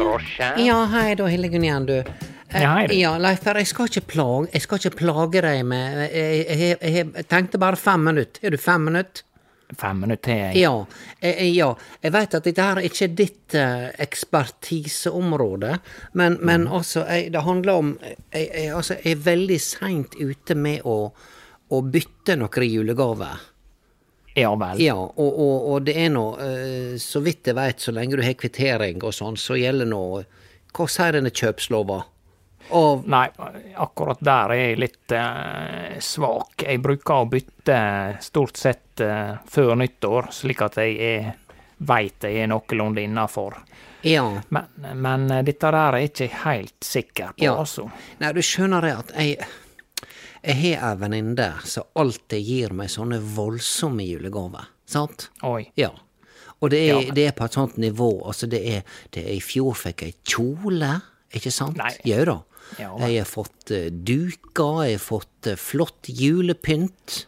drosje. Ja, hei da, Hildegunn igjen, du. Eh, Ja, hei, du. Ja, Leif jeg skal ikke plage, jeg skal ikke plage deg med Jeg, jeg, jeg, jeg tenkte bare fem minutter. Har du fem minutter? Fem minutter til. jeg. Ja. eh, ja. Jeg vet at dette her ikke er ditt eh, ekspertiseområde, men, men mm. altså, jeg, det handler om jeg, jeg, altså, jeg er veldig seint ute med å, å bytte noen julegaver. Ja vel. Ja, og, og, og det er nå, eh, så vidt jeg veit, så lenge du har kvittering og sånn, så gjelder nå Hva sier denne kjøpslova? Og Nei, akkurat der er jeg litt eh, svak. Jeg bruker å bytte stort sett eh, før nyttår, slik at jeg er, veit jeg er noenlunde innafor. Ja. Men, men eh, dette der er jeg ikke helt sikker på, Ja. altså. Nei, du skjønner det at jeg Jeg har ei venninne som alltid gir meg sånne voldsomme julegaver, sant? Oi. Ja. Og det er, Ja, det er på et sånt nivå, altså det er, det er I fjor fikk jeg kjole, ikke sant? Nei. Jau da. Ja, jeg har fått uh, duker, jeg har fått eh, flott julepynt.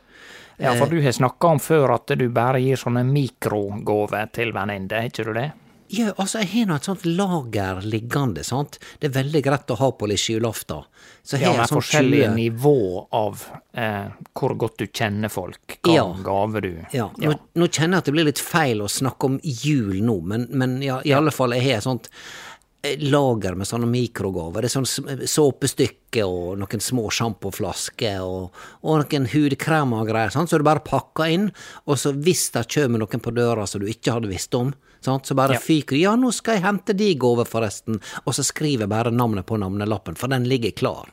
Ja, Eh. for du har snakka om før at du bare gir sånne mikrogaver til venninner, er ikke du det? Ja, altså, jeg har nå et sånt lager liggende, sant. Det er veldig greit å ha på litt julaften. Så Ja, med forskjellige 20 nivå av eh, hvor godt du kjenner folk, hva Ja. gave du Ja, nå, nå kjenner jeg at det blir litt feil å snakke om jul nå, men, men ja, i alle fall, jeg har et sånt lager med sånne mikrogaver. Det er sånn såpestykker såpestykke og noen små sjampoflasker og, og noen hudkremer og greier, sant? så du bare pakker inn, og så hvis det kommer noen på døra som du ikke hadde visst om, sant? så bare Ja. fyker du 'ja, nå skal jeg hente de gave, forresten', og så skriver jeg bare navnet på navnelappen, for den ligger klar.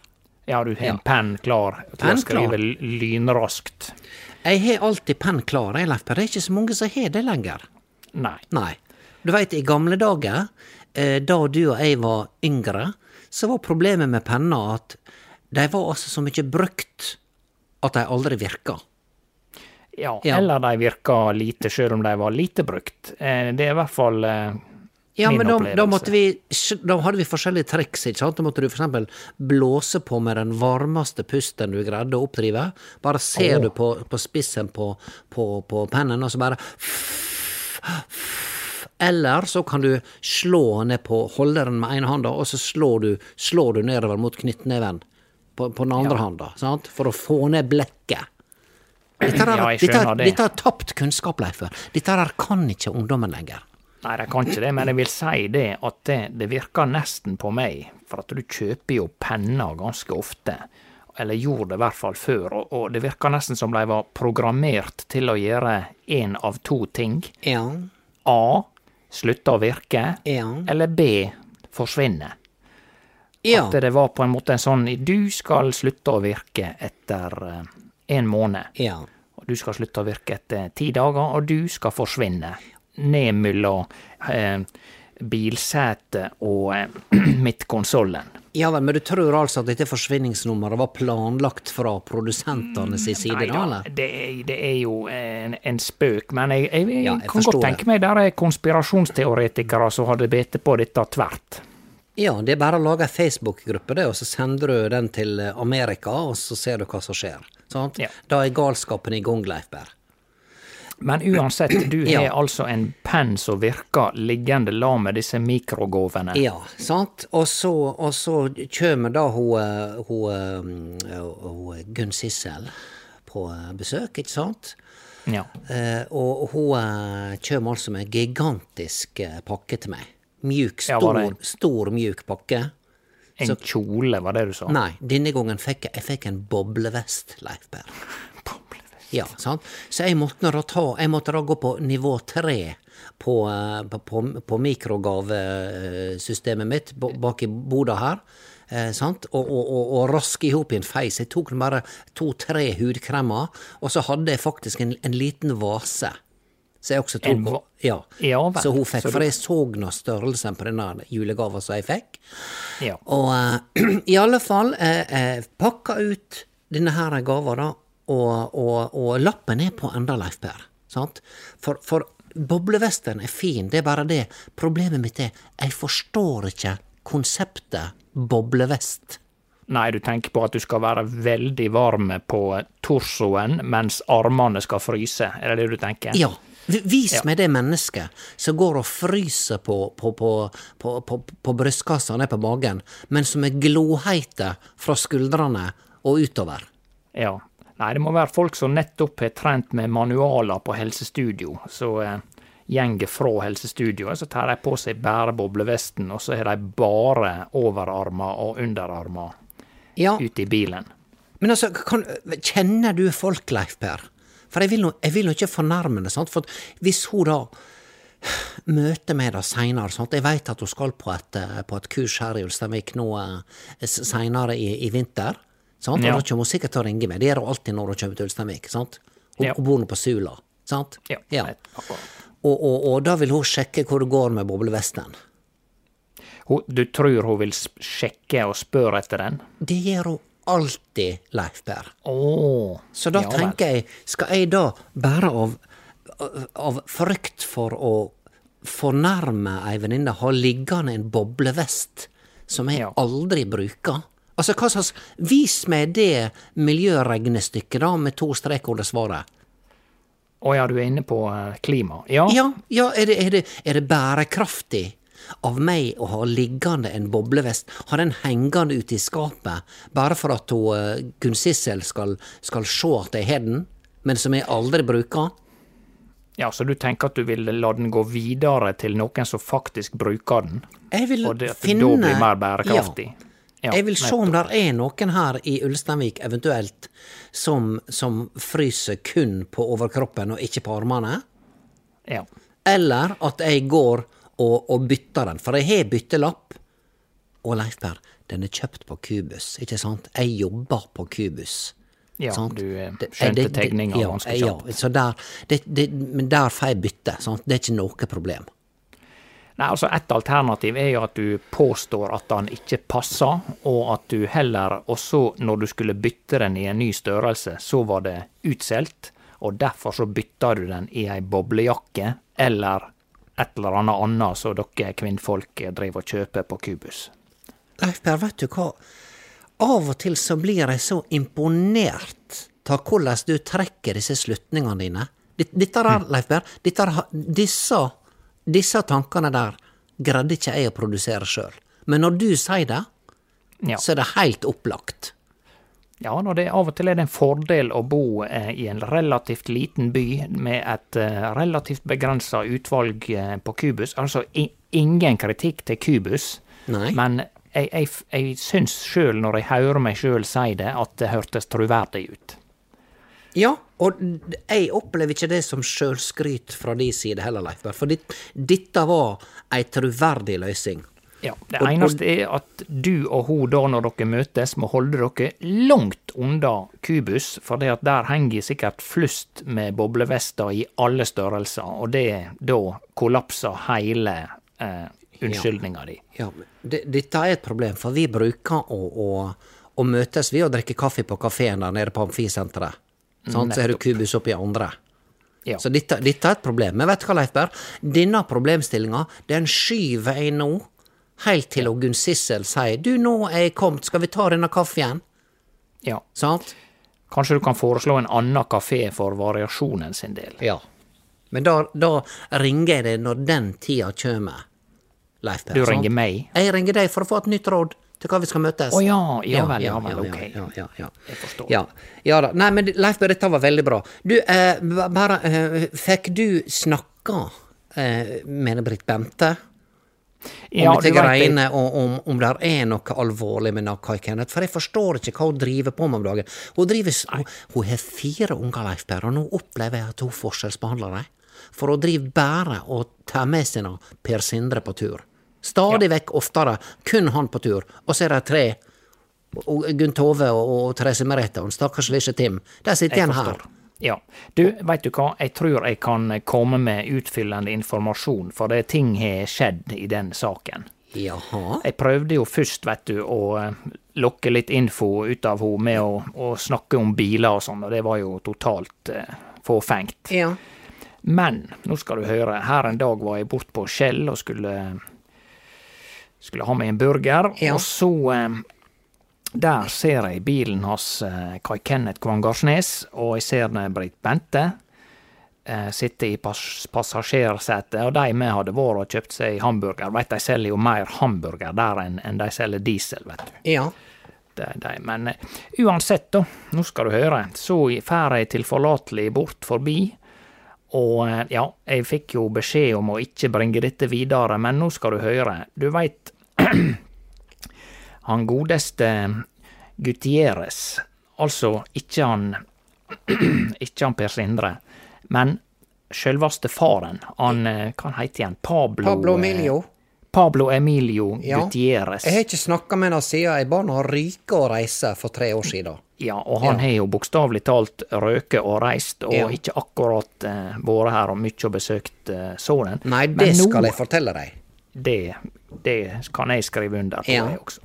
Ja, du har Ja. en penn klar til å skrive lynraskt. Jeg har alltid penn klar, jeg, Leif Per, det er ikke så mange som har det lenger. Nei. Nei. Du veit, i gamle dager, da du og jeg var yngre, så var problemet med penner at de var altså så mye brukt at de aldri virka. Ja, Ja. eller de virka lite, sjøl om de var lite brukt. Eh, Det er i hvert fall eh, Ja, men da, da, vi, da hadde vi forskjellige triks, ikke sant? Da måtte du eksempel blåse på med den varmeste pusten du greide å oppdrive. Bare ser oh. du på, på spissen på, på, på pennen, og så bare Eller så kan du slå ned på holderen med ene handa, og så slår du, slår du nedover mot knyttneven på, på den andre handa, sant? For å få ned blekket. Dette Ja, har jeg det. dette har tapt kunnskap, Leif. Dette her kan ikke ungdommen lenger. Nei, de kan ikke det, men jeg vil si det at det, det virker nesten på meg, for at du kjøper jo penner ganske ofte. Eller gjorde det i hvert fall før, og, og det virker nesten som de var programmert til å gjøre én av to ting. Ja. A. Slutte å virke. Ja. Eller B. Forsvinne. Ja. At det var på en måte en sånn Du skal slutte å virke etter eh, en måned. ja. Du skal slutte å virke etter ti dager, og du skal forsvinne. ned mellom eh, bilsetet og eh, midtkonsollen. Ja vel, men du tror altså at dette forsvinningsnummeret var planlagt fra produsentene sin side, da, eller? det, er- det er jo en, en spøk, men jeg, jeg, jeg, Ja, jeg kan godt tenke meg der er konspirasjonsteoretikere som hadde bitt på dette tvert. Ja, det er bare å lage ei Facebook-gruppe, det, og så sender du den til Amerika, og så ser du hva som skjer. Sant? Ja. Da er galskapen i gang, Leif Berr. Men uansett, du Ja. har altså en penn som virker liggende la med disse mikrogåvene. Ja, sant. Og så, og så kjem da hun, eh, hun, eh, hun Gunn Sissel på eh, besøk, ikke sant? Ja. Eh, og hun eh, kjem altså med en gigantisk eh, pakke til meg. Mjuk, stor, ja, stor mjuk pakke. En kjole, var det du sa? Nei, denne gangen fikk jeg, jeg fikk en boblevest, Leif Berr. Ja, sant? Så jeg måtte ta Jeg måtte da gå på nivå tre på, eh, på, på, mikrogavesystemet mitt bak i boda her. Eh, sant? Og, og, og, og raske i hop i en feis. Jeg tok bare to-tre hudkremer, og så hadde jeg faktisk en, en liten vase. Så jeg også tok En ja. Ja. Så hun fikk, Så du- for jeg så nå størrelsen på denne julegava som jeg fikk. Ja. Og uh, i alle fall jeg, eh, pakka ut denne her gava, da, og, og, og lappen er på enda, Leif Per. Sant? For, for boblevesten er fin, det er bare det. Problemet mitt er, jeg forstår ikke konseptet boblevest. Nei, du tenker på at du skal være veldig varm på torsoen mens armene skal fryse, er det det du tenker? Ja. Vis Ja. meg det mennesket som går og fryser på, på, på, på, på, på brystkassa ned på magen, men som er gloheite fra skuldrene og utover. Ja. Nei, det må være folk som nettopp har trent med manualer på helsestudio, så eh, gjenger fra helsestudioet, så tar de på seg bare boblevesten, og så har de bare overarmer og underarmer Ja, ute i bilen. Men altså, kan, kjenner du folk, Leif Per? For jeg vil no, jeg vil nå ikke fornærme det, sant? for hvis hun da møter meg da seinere, sant? jeg veit at hun skal på et, eh, på et kurs her i Ulsteinvik nå eh, seinere i, i vinter, sant? og da kommer hun sikkert til å ringe meg, det gjør hun alltid når hun kommer til Ulsteinvik, sant? Hun, Ja. bor nå på Sula, sant? Ja, ja. Og, og, og da vil hun sjekke hvor det går med boblevesten. Hun, du tror hun vil sjekke og spørre etter den? Det gjør hun alltid, Leif Per. Oh. Så da ja tenker jeg, skal jeg da bare av, av frykt for å fornærme ei venninne ha liggende en boblevest som jeg Ja. aldri bruker? Altså, hva slags Vis meg det miljøregnestykket, da, med to strek under svaret. Å ja, du er inne på eh, klima. Ja, Ja, ja, er det, er det, er det bærekraftig av meg å ha liggende en boblevest, ha den hengende ute i skapet, bare for at hun, eh, Gunn Sissel skal, skal se at jeg har den, men som jeg aldri bruker? ja, så du tenker at du vil la den gå videre til noen som faktisk bruker den? Jeg vil Og det finne da blir mer bærekraftig? Ja. Jeg vil se om det er noen her i Ulsteinvik eventuelt som, som fryser kun på overkroppen og ikke på armene. Ja. Eller at jeg går og, og bytter den, for jeg har byttelapp. Og Leifberg, den er kjøpt på Kubus, ikke sant? Jeg jobber på Kubus. Ja, sant? du eh, skjønte tegninga ja, ganske Ja, så der, det, det, men der får jeg bytte, sant? Det er ikke noe problem. Nei, altså Et alternativ er jo at du påstår at den ikke passer, og at du heller også, når du skulle bytte den i en ny størrelse, så var det utsolgt, og derfor så bytta du den i ei boblejakke, eller et eller annet annet som dere kvinnfolk driver og kjøper på Kubus. Leif Per, vet du hva? Av og til så blir jeg så imponert av hvordan du trekker disse slutningene dine. Dette der, Leif Per, disse, disse tankene der greide ikke jeg å produsere sjøl. Men når du sier det, Ja. så er det helt opplagt. Ja, når det av og til er det en fordel å bo eh, i en relativt liten by med et eh, relativt begrensa utvalg eh, på Kubus. Altså ingen kritikk til Kubus, Nei. men jeg, jeg, jeg syns sjøl, når jeg hører meg sjøl si det, at det hørtes troverdig ut. Ja, og jeg opplever ikke det som sjølskryt fra din side heller, Leif for ditt, dette var ei troverdig løsning. Ja, Det Og- eneste er at du og hun da, når dere møtes, må holde dere langt unna kubus, for det at der henger sikkert flust med boblevester i alle størrelser, og det da kollapser hele eh, unnskyldninga di. Ja, men dette er et problem, for vi bruker å, å, å møtes vi, og drikke kaffe på kafeen der nede på Amfisenteret. Sant? Så har du kubus oppi andre. Ja. Så dette, dette er et problem. Men vet du hva, Leifberg? Denne problemstillinga, den skyver jeg nå helt til Gunn Sissel sier du, nå er jeg kommet, skal vi ta denne kaffen? ja. Sant? Kanskje du kan foreslå en annen kafé for variasjonen sin del. Ja. Men da, da ringer jeg deg når den tida kjem, Leif Berr. Du sant? ringer meg? Jeg ringer deg for å få et nytt råd til hva vi skal møtes. Å ja, ja vel, ja vel, ja, ok. Ja, ja, ja. Jeg forstår. Ja, ja da. Nei, men Leif dette var veldig bra. Du, eh, bare eh, Fikk du snakka eh, med Britt Bente? Om Ja, dette greiene, og om, om det er noe alvorlig med Nakai Kenneth? For jeg forstår ikke hva hun driver på med om dagen. Hun driver, hun, hun har fire unger, Leif Per, og nå opplever jeg at hun forskjellsbehandler dem. For hun driver bare og tar med seg Per Sindre på tur. Stadig vekk oftere, kun han på tur. Og så er det tre. Og Gunn Tove og, og Therese Merete og stakkars lille Tim. De sitter igjen her. Ja. Du, veit du hva, jeg tror jeg kan komme med utfyllende informasjon, for det ting har skjedd i den saken. Jaha. Jeg prøvde jo først, vet du, å eh, lokke litt info ut av henne med å, å snakke om biler og sånn, og det var jo totalt eh, fåfengt. Ja. Men nå skal du høre, her en dag var jeg bort på Skjell og skulle, skulle ha meg en burger, Ja. og så eh, der ser jeg bilen hans eh, Kai Kenneth Kvangarsnes, og jeg ser Britt Bente eh, sitte i pass passasjersetet, og de med hadde vært og kjøpt seg hamburger. Veit de selger jo mer hamburger der enn en de selger diesel, vet du. Ja. Det, de, men eh, uansett, da, nå skal du høre, så fer jeg tilforlatelig bort forbi. Og eh, ja, jeg fikk jo beskjed om å ikke bringe dette videre, men nå skal du høre. Du veit, han godeste Gutierrez, altså ikke han Ikke han Per Sindre, men sjølvaste faren, han eh, Hva han heter igjen? Pablo Pablo eh, Emilio. Pablo Emilio Ja. Gutierrez. Jeg har ikke snakka med han siden jeg ba han ryke og reise for tre år siden. Ja, og han Ja. har jo bokstavelig talt røket og reist, og Ja. ikke akkurat uh, vært her og mye og besøkt uh, sønnen. Nei, Men det nå- skal jeg fortelle deg. Det, det kan jeg skrive under på, Ja. jeg også.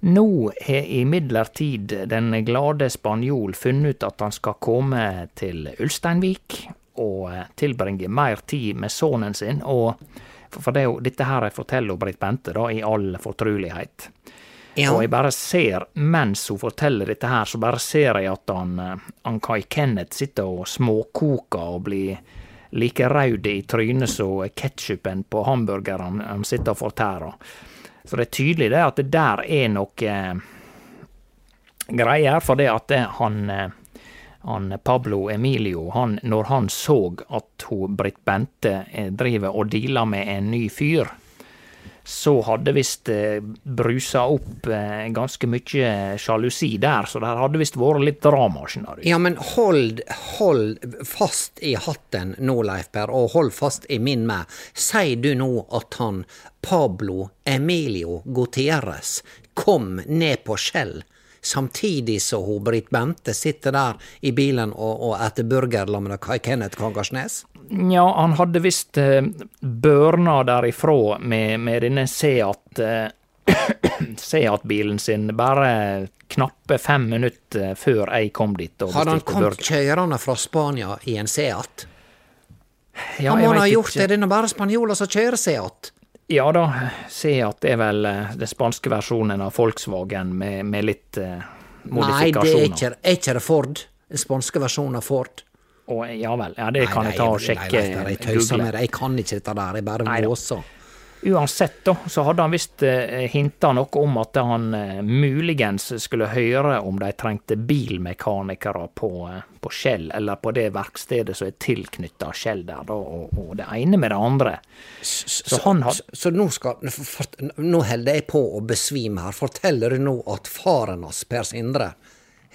Nå har imidlertid den glade spanjol funnet ut at han skal komme til Ulsteinvik og tilbringe mer tid med sønnen sin, og for det dette her forteller Britt Bente, da, i all fortrulighet. Ja. Og jeg bare ser, mens hun forteller dette her, så bare ser jeg at han, eh, han Kai Kenneth sitter og småkoker og blir like rød i trynet som ketsjupen på hamburgeren han sitter og fortærer. Så det er tydelig det at det der er noe eh, greier, for det at det, han, eh, han Pablo Emilio, han, når han så at hun Britt Bente eh, driver og dealer med en ny fyr, så hadde visst eh, brusa opp eh, ganske mye sjalusi der, så det hadde visst vært litt drama, skjønner du. Ja, men hold, hold fast i hatten nå, Leif Per, og hold fast i min med. Sier du nå at han Pablo Emilio Gutierrez kom ned på Skjell, samtidig som hun Britt Bente sitter der i bilen og, og etter burger sammen med Kenneth Kangarsnes? Ja, han hadde visst eh, børna derifra med, med denne Seat eh, Seat-bilen sin bare knappe fem minutter før jeg kom dit Hadde han kommet kjørende fra Spania i en Seat? Ja, han må ha gjort ikke. det, det er bare spanjoler som kjører Seat. Ja da, Seat er vel eh, den spanske versjonen av Volkswagen med, med litt eh, Nei, det er ikke, er ikke det Ford. Den spanske versjonen av Ford. Og, ja vel, ja det kan Nei, jeg ta og sjekke. Nei, nei, jeg tøyser med det. Jeg kan ikke dette der. Jeg bare Nei måser. Uansett, da, så hadde han visst eh, hinta noe om at han eh, muligens skulle høre om de trengte bilmekanikere på, eh, på Skjell, eller på det verkstedet som er tilknytta Skjell der, da, og, og det ene med det andre. Så, han hadde så, så nå, skal, for, nå holder jeg på å besvime her. Forteller du nå at faren hans, Per Sindre,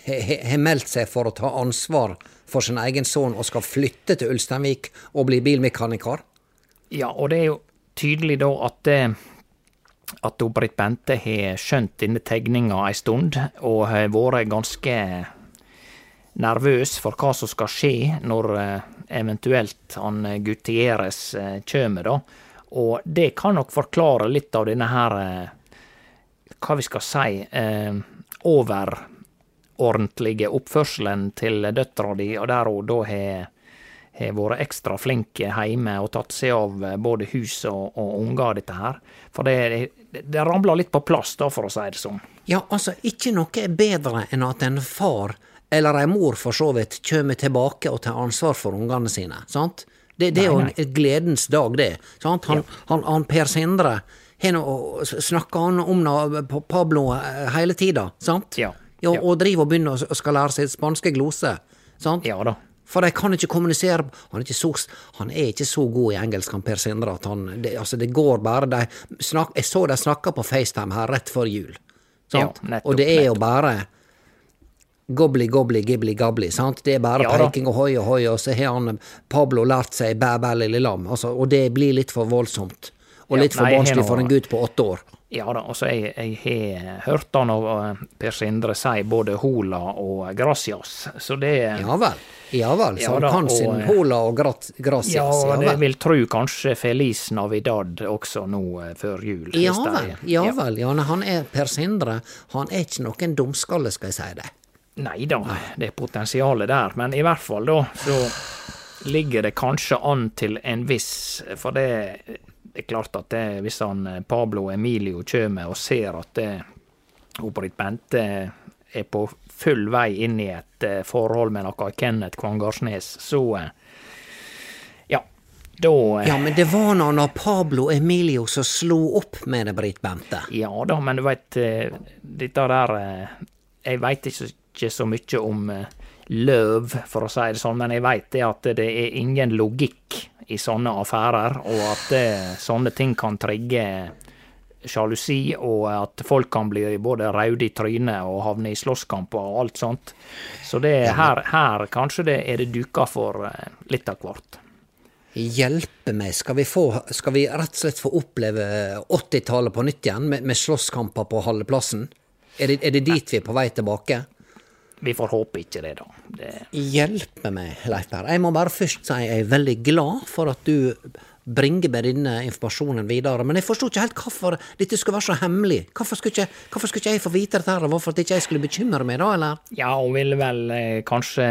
har meldt seg for å ta ansvar for sin egen sønn og skal flytte til Ulsteinvik og bli bilmekaniker? Ja, og det er jo tydelig da at at Britt Bente har skjønt denne tegninga ei stund, og har vært ganske nervøs for hva som skal skje når eh, eventuelt han Gutieres Gutierrez eh, kjem, da. Og det kan nok forklare litt av denne her hva vi skal si overordentlige oppførselen til døtra di, og der hun da har har vært ekstra flink hjemme og tatt seg av både hus og, og unger, dette her. For det, det, det ramler litt på plass, da, for å si det sånn. Ja, altså, ikke noe er bedre enn at en far, eller ei mor for så vidt, kommer tilbake og tar ansvar for ungene sine, sant? Det, det er jo en gledens dag, det. Sant? Han, ja. han, han Per Sindre snakker han om Pablo eh, hele tida, sant? Ja. Ja. Og driver og begynner å skal lære seg spanske gloser, sant? Ja da. For de kan ikke kommunisere Han er ikke så, han er ikke så god i engelsk, han Per Sindre, at han det, Altså, det går bare de snak, Jeg så de snakka på FaceTime her rett før jul, sant? Ja, nettopp, og det er jo bare Gobli, gobli, gibli, gabli. sant? Det er bare ja, peking og hoi og hoi, og så har han Pablo lært seg bæ, bæ, lille lam. Altså, og det blir litt for voldsomt. Og litt for barnslig for en gutt på åtte år. Ja da, altså jeg, jeg har hørt han og Per Sindre si både hola og gracias, så det Ja vel. Ja vel, så ja, han kan sin hola og gracias. Ja, ja vel. jeg vil tro kanskje Feliz Navidad også nå eh, før jul. Ja vel, ja, ja vel. Ja, han er Per Sindre, han er ikke noen dumskalle, skal jeg si det. Nei da, det er potensialet der, men i hvert fall da, så ligger det kanskje an til en viss For det det er klart at det, hvis han eh, Pablo Emilio kommer og ser at det, Britt Bente er på full vei inn i et uh, forhold med noe Kenneth Kvangarsnes, så ja, da Ja, men det var nå når Pablo Emilio som slo opp med det, Britt Bente. Ja da, men du veit, dette der Jeg veit ikke, så mye om løv, for å si det sånn, men jeg veit at det er ingen logikk i sånne affærer, og at det, sånne ting kan trigge sjalusi, og at folk kan bli både røde i trynet og havne i slåsskamper og alt sånt. Så det her, her kanskje det er det duka for eh, litt av hvert. Hjelpe meg, skal vi, få, skal vi rett og slett få oppleve 80-tallet på nytt igjen, med, med slåsskamper på halve plassen? Er er det dit vi er på vei tilbake? Vi får håpe ikke det, da. Det... Hjelpe meg, Leif Berr. Jeg må bare først si jeg er veldig glad for at du bringer med denne informasjonen videre. Men jeg forsto ikke helt hvorfor dette skulle være så hemmelig. Hvorfor skulle ikke, hvorfor skulle ikke jeg få vite dette? her, Hvorfor at ikke jeg skulle bekymre meg, da, eller? Ja, hun ville vel eh, kanskje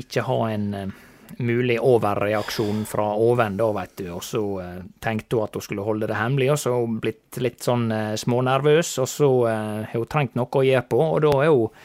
ikke ha en eh, mulig overreaksjon fra oven, da, veit du. Og så eh, tenkte hun at hun skulle holde det hemmelig, og så har hun blitt litt sånn eh, smånervøs. Og så eh, har hun trengt noe å gjøre på, og da er hun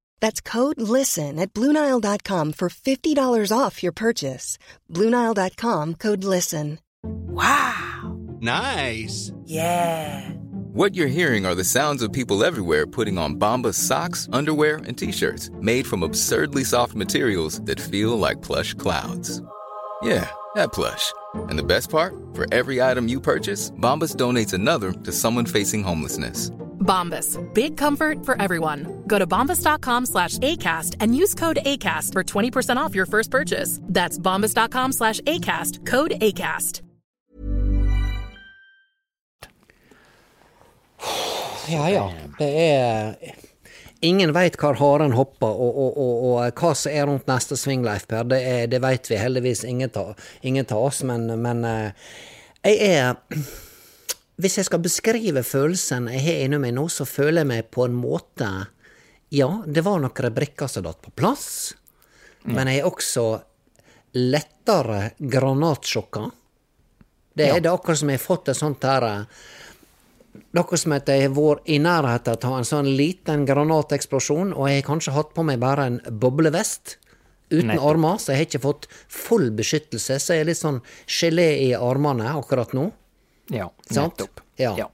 That's code LISTEN at Bluenile.com for $50 off your purchase. Bluenile.com code LISTEN. Wow! Nice! Yeah! What you're hearing are the sounds of people everywhere putting on Bombas socks, underwear, and t shirts made from absurdly soft materials that feel like plush clouds. Yeah, that plush. And the best part? For every item you purchase, Bombas donates another to someone facing homelessness. Bombas. Big comfort for everyone. Go to bombas.com slash ACAST and use code ACAST for 20% off your first purchase. That's bombas.com slash ACAST. Code ACAST. Ja, ja. Det er Ingen veit hvor haren hopper, og, og, og, og, hva som er rundt neste sving, Leif Per. Det, er, det veit vi heldigvis ingen av oss, men, men eh, jeg er hvis jeg skal beskrive følelsen jeg har inni meg nå, så føler jeg meg på en måte Ja, det var noen brikker som datt på plass, ja. men jeg er også lettere granatsjokka. Det er ja. det akkurat som jeg har fått et sånt her Noe som at jeg har vært i nærheten av en sånn liten granateksplosjon, og jeg har kanskje hatt på meg bare en boblevest uten armer, så jeg har ikke fått full beskyttelse, så jeg er litt sånn gelé i armene akkurat nå. Ja, nettopp. Ja.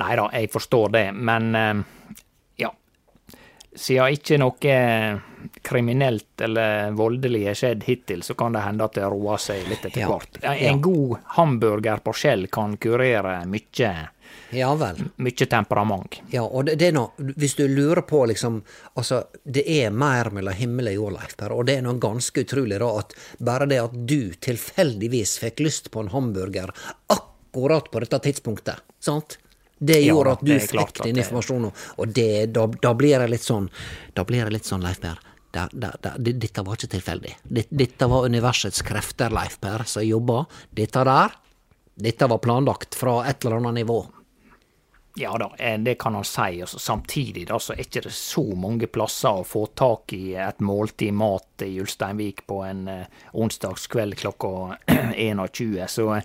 Nei da, jeg forstår det, men eh, ja. Siden ikke noe kriminelt eller voldelig har skjedd hittil, så kan det hende at det roer seg litt etter Ja. hvert. En Ja. god hamburger på skjell kan kurere mye, Ja vel. mye temperament. Ja, og det, det er noe, hvis du lurer på liksom, altså, det er mer mellom himmel og jord, Leif og det er noe ganske utrolig da, at bare det at du tilfeldigvis fikk lyst på en hamburger akkurat på dette tidspunktet, sant? Det Ja, at du det fikk den informasjonen, og det, da, da blir jeg litt sånn, da blir jeg litt sånn, Leif Per, det- dette var ikke tilfeldig. Dette var universets krefter, Leif Per, som jobba. Dette der, dette var planlagt fra et eller annet nivå. Ja da, eh, det kan han si. Altså, samtidig da, så er det ikke så mange plasser å få tak i et måltid mat i Ulsteinvik på en eh, onsdagskveld klokka 21. Så eh,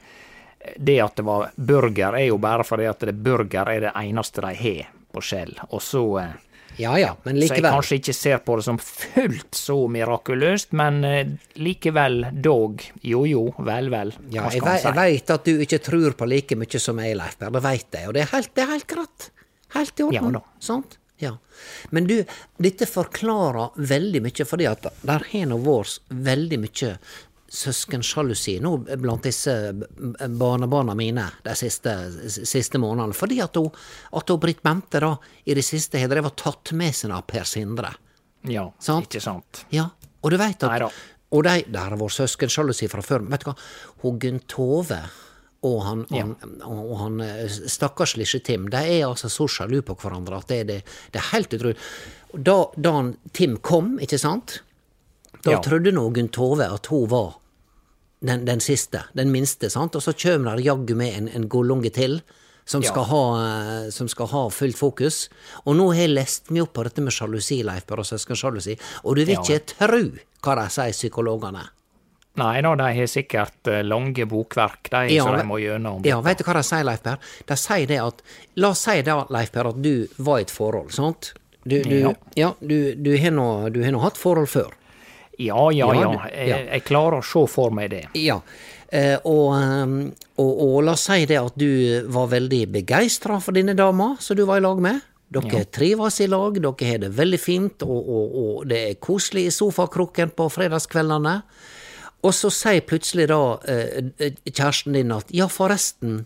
det at det var burger, er jo bare fordi at det burger er det eneste de har på Skjell. Og så eh, Ja ja, men likevel. Så jeg kanskje ikke ser på det som fullt så mirakuløst, men eh, likevel dog. Jo jo, vel vel. Ja, jeg, ve jeg veit at du ikke tror på like mye som jeg, Leif Berr, det veit jeg, og det er helt, det er helt greit. Helt i orden. Ja. Sant? Ja. Men du, dette forklarer veldig mye, fordi at der har nå vært veldig mye søskensjalusi nå blant disse barnebarna mine de siste, siste månedene. Fordi at hun, at hun Britt Bente da, i det siste har drevet tatt med seg av Per Sindre. Ja, Sant? ikke sant. Ja, og du veit at Neida. Og de, der har vært søskensjalusi fra før. Vet du hva, hun Gunn Tove og han, han, og han eh, stakkars lille Tim, de er altså så sjalu på hverandre at det, det, det er helt utrolig. Da, da Tim kom, ikke sant, da Ja. trodde nå Gunn Tove at hun var den, den siste, den minste, sant, og så kommer der jaggu med en, en gullunge til. Som Ja. skal, ha, eh, som skal ha fullt fokus. Og nå har jeg lest meg opp på dette med sjalusi, Leif Berr, og søskensjalusi, og du vil Ja. ikke tru hva de sier, psykologene. Nei da, de har sikkert eh, lange bokverk, de, Ja, så de må gjennom. Ja, vet du hva de sier, Leif Per? De sier det at La oss si det, Leif Per, at du var i et forhold, sant? Du, du, ja. Ja. du, du har nå hatt forhold før. Ja, ja, Ja, ja. Jeg, jeg klarer å se for meg det. Ja. Eh, og, ehm, og, og la oss si det at du var veldig begeistra for denne dama som du var i lag med. Dere trives i lag, dere har det veldig fint, og, og, det er koselig i sofakroken på fredagskveldene. Og så sier plutselig da eh, kjæresten din at ja, forresten,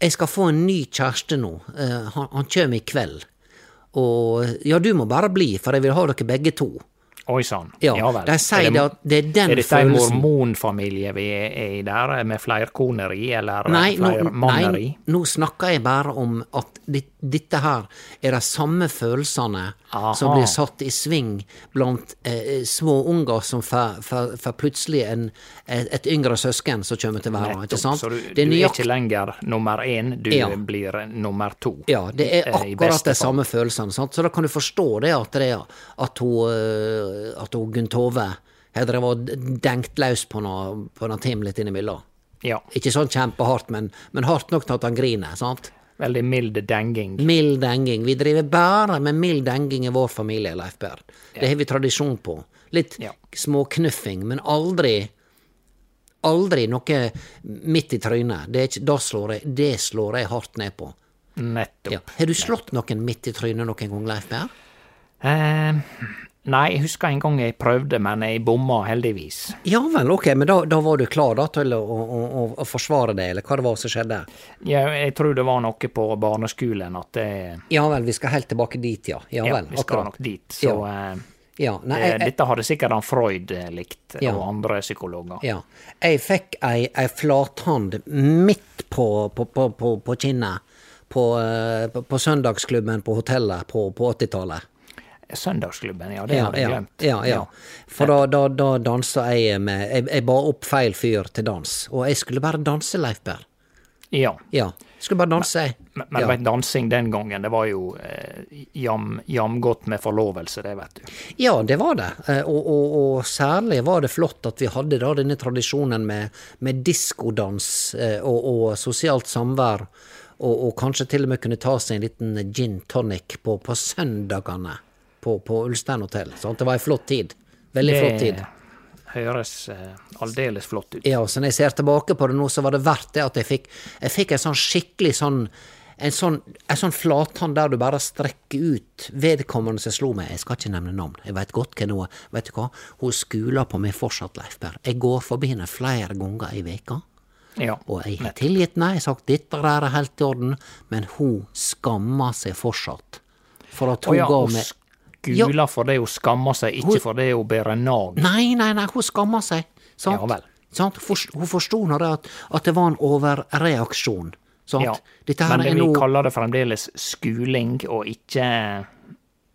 jeg skal få en ny kjæreste nå, eh, han, han kommer i kveld. Og ja, du må bare bli, for jeg vil ha dere begge to. Oi sann. Ja, vel. de sier Er det at det er den følelsen Er dette en mormonfamilie vi er i der, med flerkoneri, eller Nei, flermanneri? nei, nå snakker jeg bare om at dit, dette her er de samme følelsene Aha. som blir satt i sving blant eh, små unger som får plutselig en, et, et yngre søsken som kommer til verden. ikke sant? Så du, Det du er ikke lenger nummer én, du Ja. blir nummer to. Ja, det er Eh, akkurat de samme følelsene. Sant? Så da kan du forstå det at, det, er- at hun, eh, at hun Gunn Tove har drevet og denkt løs på noe, på noe Tim litt innimellom. Ja. Ikke sånn kjempehardt, men, men hardt nok til at han griner. sant? Veldig mild denging. Mild denging. Vi driver bare med mild denging i vår familie, Leif Per. Det har vi tradisjon på. Litt Ja. småknuffing, men aldri Aldri noe midt i trynet. Det, ikke, da slår jeg, det slår jeg hardt ned på. Nettopp. Ja. Har du slått noen midt i trynet noen gang, Leif Per? Eh, nei, jeg husker en gang jeg prøvde, men jeg bomma heldigvis. Ja vel, ok, men da, da var du klar da til å, å, å, forsvare det, eller hva det var som skjedde? Ja, jeg tror det var noe på barneskolen at det Ja vel, vi skal helt tilbake dit, ja. Ja, Ja, vel, vi skal akkurat. nok dit. Så ja. Ja, nei, jeg, jeg, dette hadde sikkert han Freud eh, likt, Ja. og andre psykologer. Ja. Jeg fikk ei, ei flathand midt på, på, på, på, på kinnet på, eh, på, på søndagsklubben på hotellet på, på 80-tallet. Søndagsklubben, ja, det Ja, hadde jeg ja, glemt. ja, ja. For da, da, da dansa jeg med jeg, jeg ba opp feil fyr til dans, og jeg skulle bare danse, Leif Berr. Ja. Ja. Skulle bare danse, jeg. Men, men ja. dansing den gangen, det var jo eh, jam, med forlovelse, det vet du. Ja, det var det. Eh, Og, og, og særlig var det flott at vi hadde da denne tradisjonen med, med diskodans eh, og, og sosialt samvær. Og, og kanskje til og med kunne ta seg en liten gin tonic på, på søndagene på, på Ulstein hotell. Sant? Det var ei flott tid. Veldig flott tid. høres eh, aldeles flott ut. Ja, så når jeg ser tilbake på det nå, så var det verdt det at jeg fikk, jeg fikk en sånn skikkelig sånn en sånn, en sånn flathånd der du bare strekker ut vedkommende som slo meg. Jeg skal ikke nevne navn, jeg veit godt hun er. Vet du hva, hun skuler på meg fortsatt, Leif Berr. Jeg går forbi henne flere ganger i veka. Ja. Og jeg har tilgitt henne, jeg har sagt dette der er helt i orden, men hun skammer seg fortsatt. For at hun ja, ga meg skuler for det hun skammer seg, ikke Hun- for det hun bærer nag. Nei, nei, nei, hun skammer seg. Sant? Ja vel. Sant? Hun forsto nå det at, at det var en overreaksjon. Sant? Ja. Men det, vi noe... kaller det fremdeles skuling, og ikke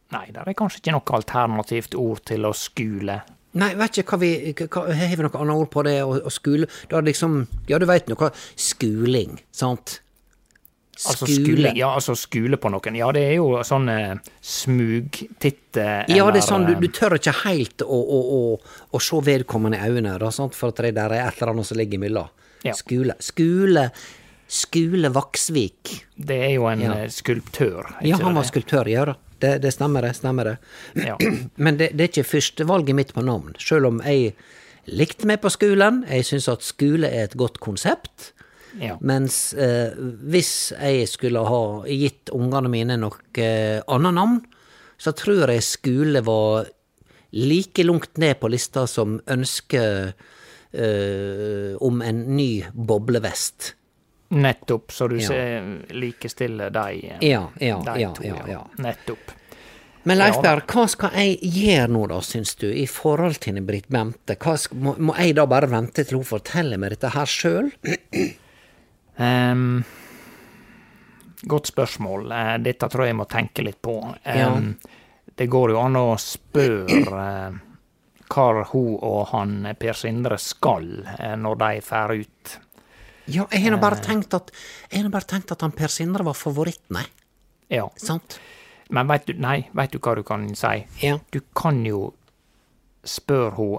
Nei, det er kanskje ikke noe alternativt ord til å skule. Nei, vet ikke hva vi hva, Har vi noe annet ord på det? Å, skule Da liksom Ja, du veit noe. Skuling, sant? Altså skule. Ja, altså skule på noen. Ja, det er jo sånn smugtitt. smugtitte Ja, det er sånn, du, eh, du tør ikke helt å, å, å, å se vedkommende i øynene, da, sant? for at det der er et eller annet som ligger imellom. Ja. Skule. Skule Skule Vaksvik. Det er jo en Ja. eh, skulptør. Ja, han var skulptør, ja da. Det, det stemmer, det. stemmer det. Ja. Men det, det er ikke førstevalget mitt på navn, sjøl om jeg likte meg på skolen. Jeg syns at skole er et godt konsept. Ja. Mens eh, hvis jeg skulle ha gitt ungene mine noe eh, annet navn, så tror jeg skole var like langt ned på lista som ønsket eh, om en ny boblevest. Nettopp, så du Ja. ser likestiller de, eh, Ja, ja, de ja, to. ja, ja. Nettopp. Men Leif Berr, hva skal jeg gjøre nå da, syns du, i forhold til Britt Bente? Hva må, må jeg da bare vente til hun forteller meg dette her sjøl? Ehm, godt spørsmål. Eh, Dette tror jeg jeg må tenke litt på. Ehm, Det går jo an å spørre eh, hva hun og han Per Sindre skal eh, når de drar ut. Ja, jeg har nå Eh. bare tenkt at Jeg har bare tenkt at han Per Sindre var favoritten, jeg. Ja. Sant? Men veit du, nei, vet du hva du kan si? Ja. Du kan jo spørre hun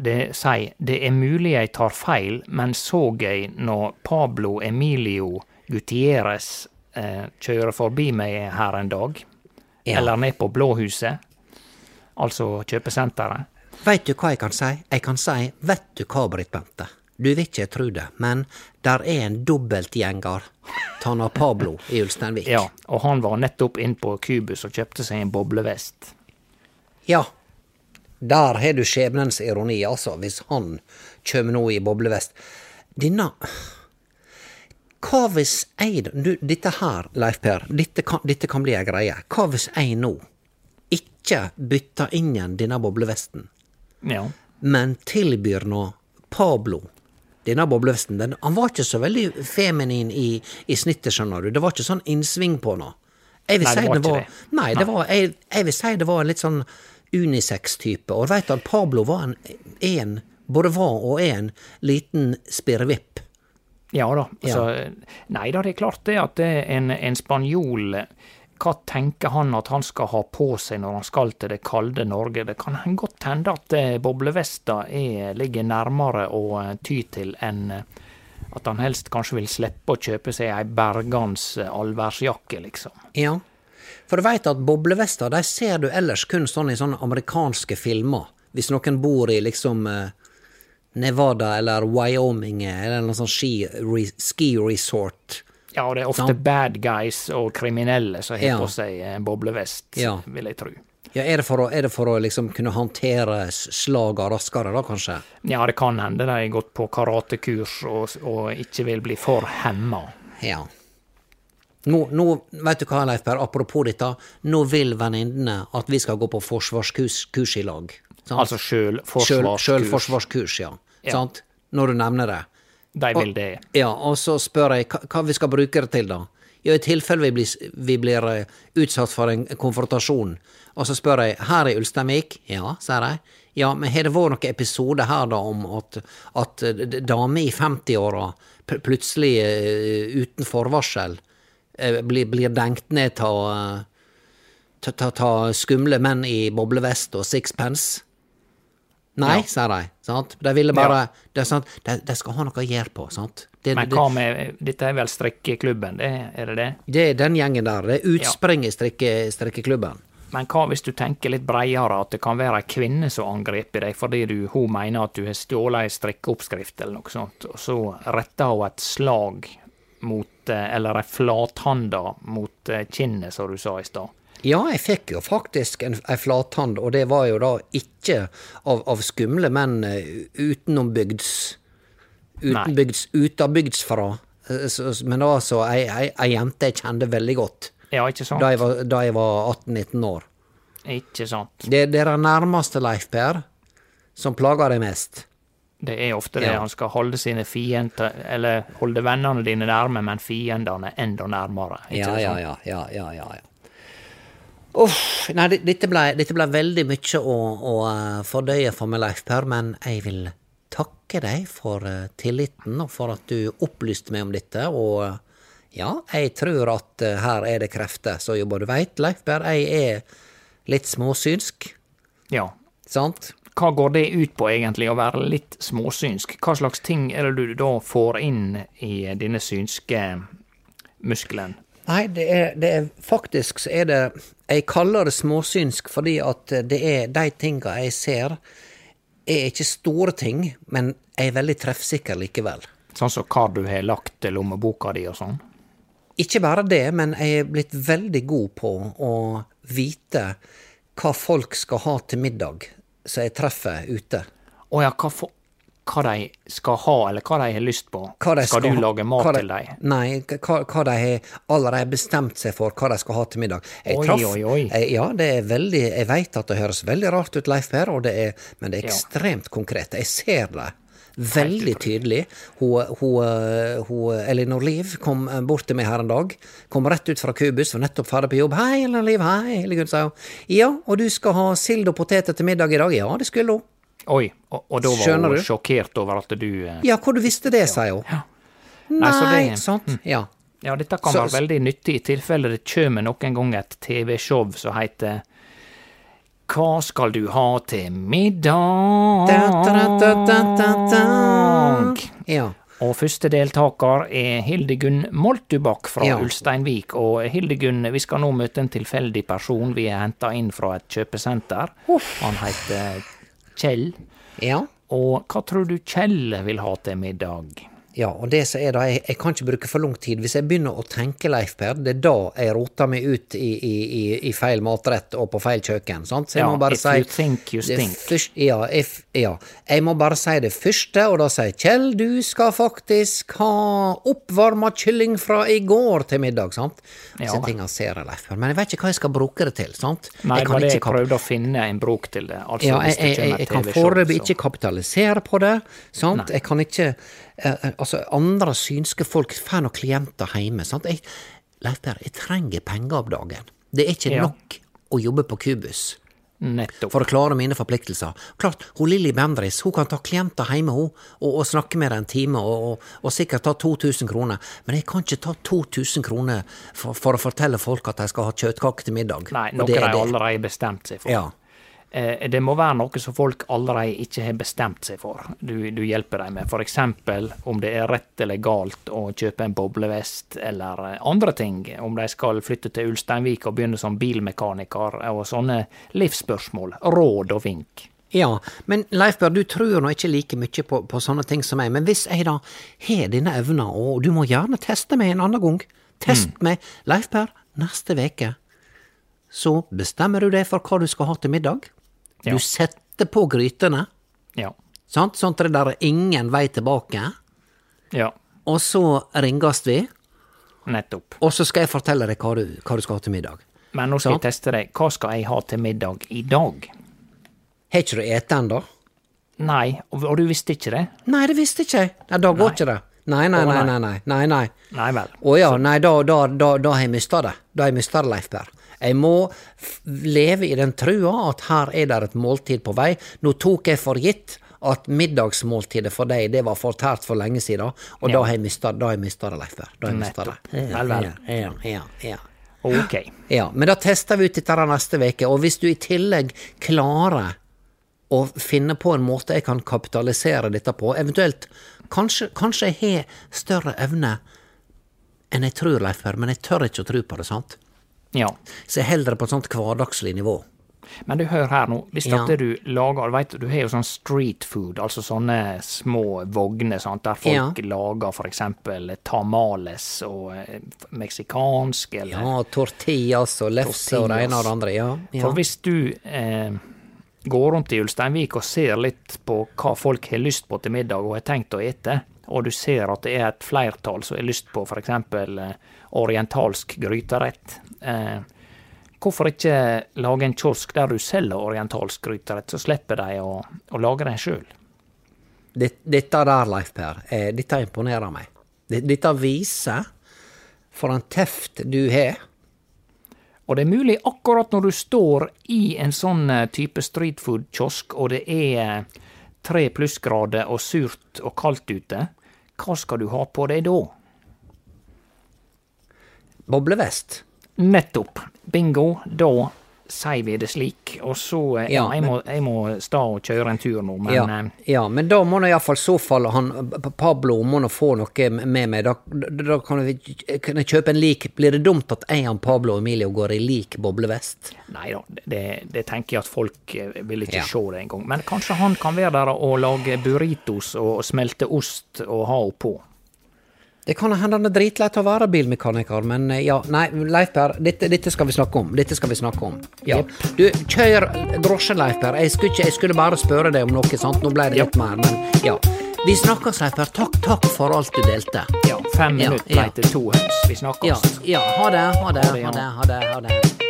det, sier det er mulig jeg tar feil, men så jeg når Pablo Emilio Gutierrez eh, kjører forbi meg her en dag? Ja. Eller ned på Blåhuset? Altså kjøpesenteret? Veit du hva jeg kan si? Jeg kan si, vet du hva, Britt Bente? Du vil ikke tru det, men der er en dobbeltgjenger Tana Pablo i Ulsteinvik. Ja, og han var nettopp inn på Cubus og kjøpte seg en boblevest. Ja. Der har du skjebnens ironi, altså, hvis han kjem nå i boblevest. Denne Hva hvis jeg du, Dette her, Leif Per, dette kan, dette kan bli ei greie. Hva hvis jeg nå ikke bytter inn igjen denne boblevesten, Ja. men tilbyr nå Pablo denne boblevesten? Den, han var ikke så veldig feminin i, i snittet, skjønner du. Det var ikke sånn innsving på noe. Jeg vil Nei, det si var det ikke var det. Nei, det var, jeg, jeg vil si det var en litt sånn unisex-type. Og du veit at Pablo var en, en både var og er en liten spirrevipp. Ja da. Altså, Nei da, det er klart det at det en, en spanjol Hva tenker han at han skal ha på seg når han skal til det kalde Norge? Det kan godt hende at eh, boblevesta er, ligger nærmere å eh, ty til enn eh, at han helst kanskje vil slippe å kjøpe seg ei bergans allværsjakke, liksom. Ja. For du veit at boblevester de ser du ellers kun sånn i sånne amerikanske filmer. Hvis noen bor i liksom eh, Nevada eller Wyoming eller noe sånn ski, re, ski resort. Ja, og det er ofte sånn. bad guys og kriminelle som har Ja. på seg boblevest, Ja. vil jeg tro. Ja, er det for å, det for å liksom kunne håndtere slaga raskere, da, kanskje? Ja, det kan hende de har gått på karatekurs og, og ikke vil bli for hemma. Ja. Nå, nå vet du hva, Leif Per, apropos dette, nå vil venninnene at vi skal gå på forsvarskurs kurs i lag. sant? Altså sjølforsvarskurs. Sjølforsvarskurs, ja. Ja. Sant? Når du nevner det. De vil det. Ja, og så spør jeg hva, hva vi skal bruke det til, da. Ja, i tilfelle vi blir, vi blir eh, utsatt for en konfrontasjon. Og så spør jeg, her i Ulsteinvik? Ja, sier de. Ja, men har det vært noen episode her da om at, at eh, damer i 50-åra plutselig eh, uten forvarsel blir, blir denkt ned av eh, ta, ta, ta skumle menn i boblevest og sixpence? Nei, sier de. Sant? De ville bare det er sant? De, de skal ha noe å gjøre på, sant? Det, Men hva med Dette er vel strikkeklubben, det, er det det? det er den gjengen der. Det er utspring i strikke, strikkeklubben. Men hva hvis du tenker litt breiere, at det kan være ei kvinne som angriper deg fordi du, hun mener at du har stjålet ei strikkeoppskrift eller noe sånt, og så retter hun et slag mot, eh, eller ei flathanda mot eh, kinnet, som du sa i stad. Ja, jeg fikk jo faktisk en, ei flathand, og det var jo da ikke av, av skumle menn eh, utenombygds Utenbygds, utabygdsfra. Eh, så- så- Men altså ei, ei, ei jente jeg kjente veldig godt Ja, ikke sant? da jeg var, var 18-19 år. Ikke sant. Det, det er det nærmeste, Leif Per, som plager deg mest. Det er ofte det. Ja. Han skal holde sine fiender, eller holde vennene dine nærme, men fiendene enda nærmere. Ja, ja, ja, ja, ja, ja, ja. Uff, nei, dette ble, dette ble veldig mye å, å eh, fordøye for meg, Leif Per, men jeg vil takke deg for eh, tilliten og for at du opplyste meg om dette, og eh, ja, jeg tror at her er det krefter som jobber. Du veit, Leif Per, jeg er litt småsynsk, ja. sant? Hva går det ut på egentlig, å være litt småsynsk? Hva slags ting er det du da får inn i denne synske muskelen? Nei, det er, det er faktisk så er det Jeg kaller det småsynsk fordi at det er de tinga jeg ser, er ikke store ting, men jeg er veldig treffsikker likevel. Sånn som hva du har lagt til lommeboka di og sånn? Ikke bare det, men jeg er blitt veldig god på å vite hva folk skal ha til middag som jeg treffer ute. Å ja, hva, for, hva de skal ha, eller hva de har lyst på? Skal, skal, du lage mat de- til dem? Nei, hva, hva de har allerede bestemt seg for hva de skal ha til middag. Jeg Oi, traff, oi, oi. Jeg, ja, det er veldig Jeg vet at det høres veldig rart ut, Leif Per, det er, men det er Ja. ekstremt konkret. Jeg ser det. Veldig tydelig. Hun, hun, hun, Elinor Liv kom eh, bort til meg her en dag. Kom rett ut fra Kubus, var nettopp ferdig på jobb. 'Hei, Elinor Liv, hei', Hildegunn, sa hun. 'Ja, og du skal ha sild og poteter til middag i dag?' Ja, det skulle hun. Oi, og, og da var Skjønner hun du? sjokkert over at du eh, Ja, hvor du visste det, sier hun. Nei, så Nei, det- sant? Ja. Ja, dette kan Så- være veldig nyttig i tilfelle det kommer noen gang et TV-show som heter Hva skal du ha til middag? Da, da, da, da, da, da. Ja. Og første deltaker er Hildegunn Moltubakk fra Ja. Ulsteinvik. Og Hildegunn, vi skal nå møte en tilfeldig person vi har henta inn fra et kjøpesenter. Han heter Kjell. ja. Og hva tror du Kjell vil ha til middag? Ja, og det som er da, jeg, jeg kan ikke bruke for lang tid. Hvis jeg begynner å tenke, Leif Per, det er da jeg roter meg ut i, i, i, i feil matrett og på feil kjøkken. sant? Så jeg Ja, må bare if si you think, you stink. først- ja, if, ja, jeg må bare si det første, og da sier Kjell, du skal faktisk ha oppvarma kylling fra i går til middag, sant? Ja. Ja. tingene ser jeg, Leif Per, men jeg vet ikke hva jeg skal bruke det til, sant? Nei, det var det jeg prøvde å finne en bruk til det. Altså, ja, jeg, jeg, jeg, jeg kan foreløpig ikke kapitalisere på det. sant? Jeg kan ikke eh, eh, Altså, andre synske folk får noen klienter hjemme. sant? Jeg, Leif jeg trenger penger om dagen. Det er ikke Ja. nok å jobbe på Kubus Nettopp. for å klare mine forpliktelser. Klart, hun Lilly Bendris hun kan ta klienter hjemme hun, og, og snakke med dem en time, og, og, og sikkert ta 2000 kroner, men jeg kan ikke ta 2000 kroner for, for å fortelle folk at de skal ha kjøttkake til middag. Nei, noe de er allerede bestemt seg for. Ja. Eh, Det må være noe som folk allerede ikke har bestemt seg for. Du, du hjelper dem med eksempel om det er rett eller galt å kjøpe en boblevest, eller eh, andre ting. Om de skal flytte til Ulsteinvik og begynne som bilmekaniker, og sånne livsspørsmål. Råd og vink. Ja, men Leif Berr, du tror nå ikke like mye på, på sånne ting som meg, men hvis jeg da har denne evna, og du må gjerne teste meg en annen gang, test meg, Leif Berr, neste veke, så bestemmer du deg for hva du skal ha til middag. Ja. Du setter på grytene, Ja. sant, sånn at det der er ingen vei tilbake, Ja, og så ringes vi, nettopp. og så skal jeg fortelle deg hva du, hva du skal ha til middag. Men nå skal Sant. jeg teste deg. Hva skal jeg ha til middag i dag? Har ikke du spist ennå? Nei, og, du visste ikke det? Nei, det visste ikke jeg. Nei, da går ikke det. Nei, nei, nei. nei, nei, nei, nei. Nei vel. Å ja, nei, da, da, da, da har jeg mista det. Da har jeg mista det, Leif Per. Jeg må leve i den trua at her er det et måltid på vei. Nå tok jeg for gitt at middagsmåltidet for deg, det var fortært for lenge siden, og Ja. da har jeg mista det, Leif Per. Da har jeg mista det. Vel, vel. Ja, ja, ja. Ok. Ja, men da tester vi ut dette neste uke, og hvis du i tillegg klarer å finne på en måte jeg kan kapitalisere dette på, eventuelt kanskje, kanskje jeg har større evne enn jeg tror, Leif Per, men jeg tør ikke å tro på det, sant? Ja. Så jeg holder det på et sånt hverdagslig nivå. Men du, hør her nå. Hvis Ja. du lager Du vet, du har jo sånn street food, altså sånne små vogner sant, der folk lager for eksempel tamales og eh, meksikansk eller Ja, tortillas og lefse og det ene og det andre. Ja. ja. For hvis du eh, går rundt i Ulsteinvik og ser litt på hva folk har lyst på til middag og har tenkt å ete, og du ser at det er et flertall som har lyst på f.eks. Orientalsk gryterett, eh, hvorfor ikke lage en kiosk der du selger orientalsk gryterett, så slipper de å, å lage den sjøl? Dette der, Leif Per, eh, dette imponerer meg. Dette viser for en teft du har. Og det er mulig akkurat når du står i en sånn eh, type streetfood-kiosk, og det er tre plussgrader og surt og kaldt ute, hva skal du ha på deg da? Boblevest. Nettopp. Bingo. Da sier vi det slik. Og så eh, Ja, jeg, må, jeg må sta og kjøre en tur nå, men ja, eh, ja, men da må nå iallfall så fall han Pablo må nå få noe med meg. Da, da kan, vi, kan jeg kjøpe en lik Blir det dumt at jeg og Pablo og Emilio går i lik boblevest? Nei da, det, det tenker jeg at folk eh, vil ikke Ja. se det engang. Men kanskje han kan være der og lage burritos og smelte ost og ha oppå. Det kan hende han er dritlei av å være bilmekaniker, men eh, ja, nei, Leif Per, dette, dette skal vi snakke om. Dette skal vi snakke om. Ja. Du, kjør drosje, Leif Per. Jeg skulle, ikke, jeg skulle bare spørre deg om noe, sant. Nå ble det litt mer, men ja. Vi snakkes, Leif Per. Takk, takk for alt du delte. Ja, fem minutter ja. ble til to høns. Vi snakkes. ja, ha det, ha det, Ha det, ha det, ha det. Ha det.